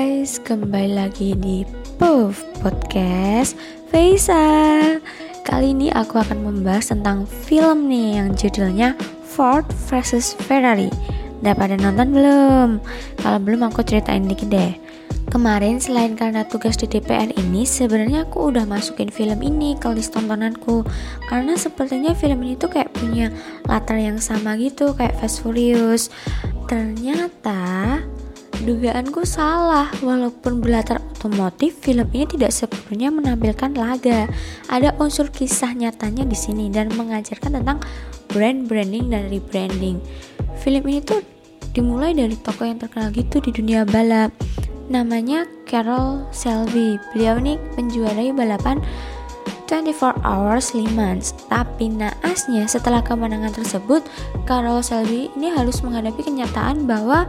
guys, kembali lagi di Puff Podcast Faisal. Kali ini aku akan membahas tentang film nih yang judulnya Ford vs Ferrari. Udah pada nonton belum? Kalau belum aku ceritain dikit deh. Kemarin selain karena tugas di DPR ini sebenarnya aku udah masukin film ini ke list tontonanku. Karena sepertinya film ini tuh kayak punya latar yang sama gitu kayak Fast Furious. Ternyata Dugaanku salah, walaupun berlatar otomotif, film ini tidak sepenuhnya menampilkan laga. Ada unsur kisah nyatanya di sini dan mengajarkan tentang brand branding dan rebranding. Film ini tuh dimulai dari tokoh yang terkenal gitu di dunia balap. Namanya Carol Shelby. Beliau ini menjuarai balapan 24 Hours Le Mans. Tapi naasnya setelah kemenangan tersebut, Carol Shelby ini harus menghadapi kenyataan bahwa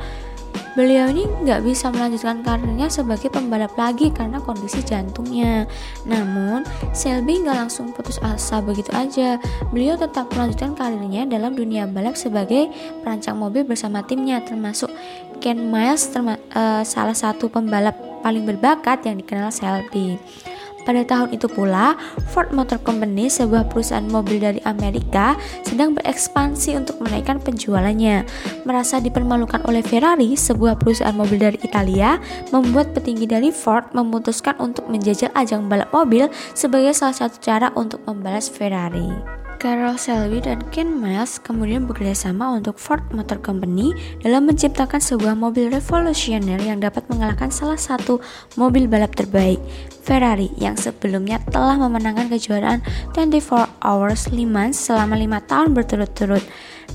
Beliau ini nggak bisa melanjutkan karirnya sebagai pembalap lagi karena kondisi jantungnya. Namun, Selby nggak langsung putus asa begitu aja. Beliau tetap melanjutkan karirnya dalam dunia balap sebagai perancang mobil bersama timnya, termasuk Ken Miles, terma uh, salah satu pembalap paling berbakat yang dikenal Selby. Pada tahun itu pula, Ford Motor Company, sebuah perusahaan mobil dari Amerika, sedang berekspansi untuk menaikkan penjualannya. Merasa dipermalukan oleh Ferrari, sebuah perusahaan mobil dari Italia, membuat petinggi dari Ford memutuskan untuk menjajal ajang balap mobil sebagai salah satu cara untuk membalas Ferrari. Carol Selby dan Ken Miles kemudian bekerjasama untuk Ford Motor Company dalam menciptakan sebuah mobil revolusioner yang dapat mengalahkan salah satu mobil balap terbaik, Ferrari, yang sebelumnya telah memenangkan kejuaraan 24 Hours Le Mans selama lima tahun berturut-turut.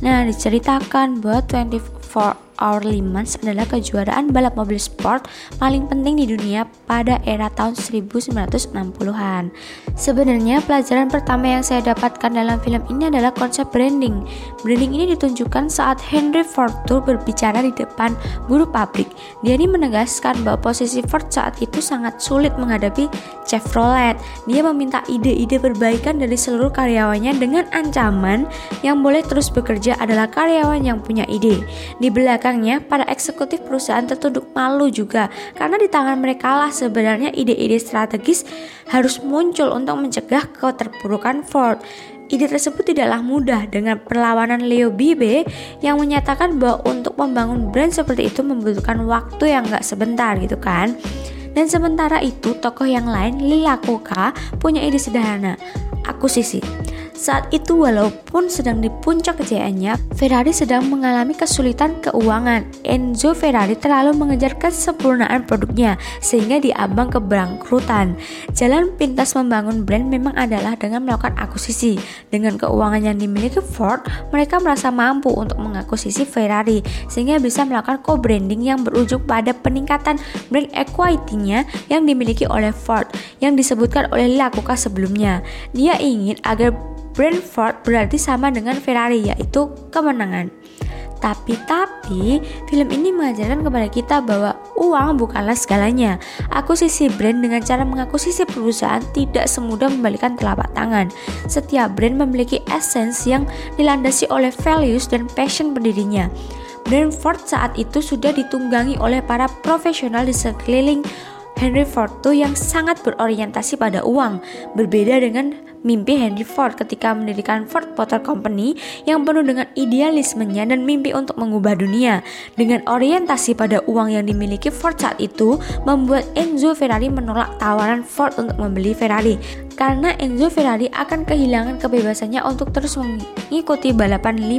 Nah, diceritakan bahwa 24 Hour Le Mans adalah kejuaraan balap mobil sport paling penting di dunia pada era tahun 1960-an. Sebenarnya pelajaran pertama yang saya dapatkan dalam film ini adalah konsep branding. Branding ini ditunjukkan saat Henry Ford berbicara di depan buruh pabrik. Dia ini menegaskan bahwa posisi Ford saat itu sangat sulit menghadapi Chevrolet. Dia meminta ide-ide perbaikan dari seluruh karyawannya dengan ancaman yang boleh terus bekerja adalah karyawan yang punya ide. Di belakang belakangnya, para eksekutif perusahaan tertunduk malu juga karena di tangan mereka lah sebenarnya ide-ide strategis harus muncul untuk mencegah keterpurukan Ford. Ide tersebut tidaklah mudah dengan perlawanan Leo Bibe yang menyatakan bahwa untuk membangun brand seperti itu membutuhkan waktu yang gak sebentar gitu kan. Dan sementara itu tokoh yang lain Lila Koka punya ide sederhana, akuisisi. Saat itu walaupun sedang di puncak kejayaannya, Ferrari sedang mengalami kesulitan keuangan. Enzo Ferrari terlalu mengejar kesempurnaan produknya sehingga diambang keberangkrutan. Jalan pintas membangun brand memang adalah dengan melakukan akuisisi. Dengan keuangan yang dimiliki Ford, mereka merasa mampu untuk mengakuisisi Ferrari sehingga bisa melakukan co-branding yang berujung pada peningkatan brand equity-nya yang dimiliki oleh Ford yang disebutkan oleh Lakuka sebelumnya. Dia ingin agar Brentford berarti sama dengan Ferrari yaitu kemenangan. Tapi-tapi, film ini mengajarkan kepada kita bahwa uang bukanlah segalanya. Akuisisi brand dengan cara mengakuisisi perusahaan tidak semudah membalikan telapak tangan. Setiap brand memiliki essence yang dilandasi oleh values dan passion pendirinya. Brentford saat itu sudah ditunggangi oleh para profesional di sekeliling Henry Ford yang sangat berorientasi pada uang, berbeda dengan mimpi Henry Ford ketika mendirikan Ford Motor Company yang penuh dengan idealismenya dan mimpi untuk mengubah dunia. Dengan orientasi pada uang yang dimiliki Ford saat itu, membuat Enzo Ferrari menolak tawaran Ford untuk membeli Ferrari karena Enzo Ferrari akan kehilangan kebebasannya untuk terus mengikuti balapan Le.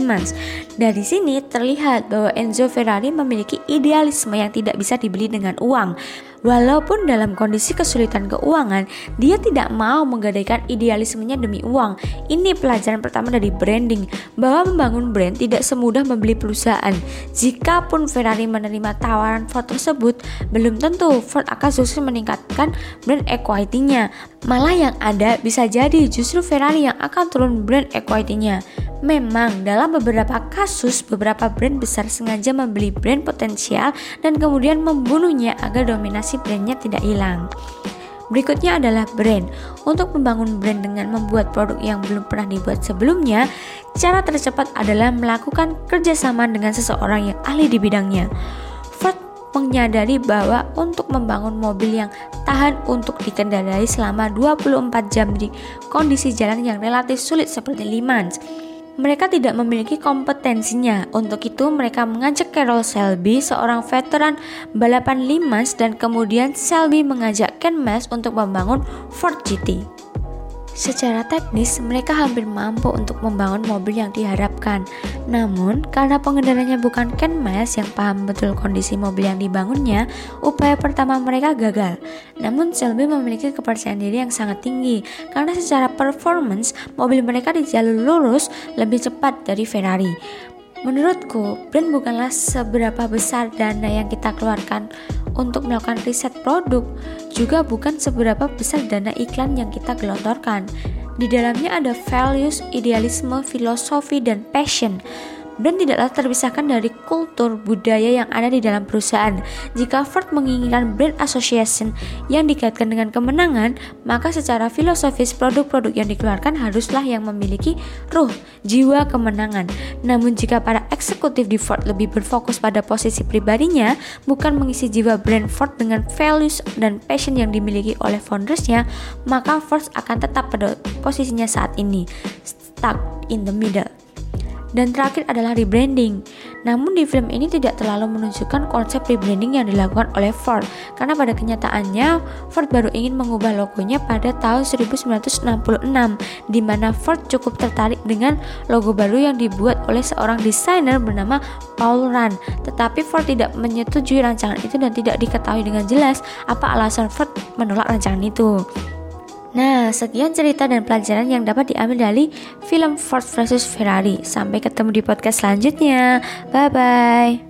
Dari sini terlihat bahwa Enzo Ferrari memiliki idealisme yang tidak bisa dibeli dengan uang. Walaupun dalam kondisi kesulitan keuangan, dia tidak mau menggadaikan idealismenya demi uang. Ini pelajaran pertama dari branding, bahwa membangun brand tidak semudah membeli perusahaan. Jikapun Ferrari menerima tawaran Ford tersebut, belum tentu Ford akan sukses meningkatkan brand equity-nya. Malah yang ada bisa jadi justru Ferrari yang akan turun brand equity-nya. Memang dalam beberapa kasus beberapa brand besar sengaja membeli brand potensial dan kemudian membunuhnya agar dominasi brandnya tidak hilang. Berikutnya adalah brand. Untuk membangun brand dengan membuat produk yang belum pernah dibuat sebelumnya, cara tercepat adalah melakukan kerjasama dengan seseorang yang ahli di bidangnya. Menyadari bahwa untuk membangun mobil yang tahan untuk dikendarai selama 24 jam di kondisi jalan yang relatif sulit seperti Le Mans, mereka tidak memiliki kompetensinya. Untuk itu, mereka mengajak Carol Selby, seorang veteran balapan Le Mans, dan kemudian Selby mengajak Ken Miles untuk membangun Ford GT. Secara teknis, mereka hampir mampu untuk membangun mobil yang diharapkan. Namun, karena pengendaranya bukan Ken Miles yang paham betul kondisi mobil yang dibangunnya, upaya pertama mereka gagal. Namun, Shelby memiliki kepercayaan diri yang sangat tinggi karena secara performance, mobil mereka di jalur lurus lebih cepat dari Ferrari. Menurutku, brand bukanlah seberapa besar dana yang kita keluarkan untuk melakukan riset produk, juga bukan seberapa besar dana iklan yang kita gelontorkan. Di dalamnya ada values, idealisme, filosofi, dan passion brand tidaklah terpisahkan dari kultur budaya yang ada di dalam perusahaan. Jika Ford menginginkan brand association yang dikaitkan dengan kemenangan, maka secara filosofis produk-produk yang dikeluarkan haruslah yang memiliki ruh, jiwa kemenangan. Namun jika para eksekutif di Ford lebih berfokus pada posisi pribadinya, bukan mengisi jiwa brand Ford dengan values dan passion yang dimiliki oleh foundersnya, maka Ford akan tetap pada posisinya saat ini, stuck in the middle. Dan terakhir adalah rebranding. Namun di film ini tidak terlalu menunjukkan konsep rebranding yang dilakukan oleh Ford karena pada kenyataannya Ford baru ingin mengubah logonya pada tahun 1966 di mana Ford cukup tertarik dengan logo baru yang dibuat oleh seorang desainer bernama Paul Rand. Tetapi Ford tidak menyetujui rancangan itu dan tidak diketahui dengan jelas apa alasan Ford menolak rancangan itu. Nah, sekian cerita dan pelajaran yang dapat diambil dari film Ford vs Ferrari. Sampai ketemu di podcast selanjutnya. Bye bye.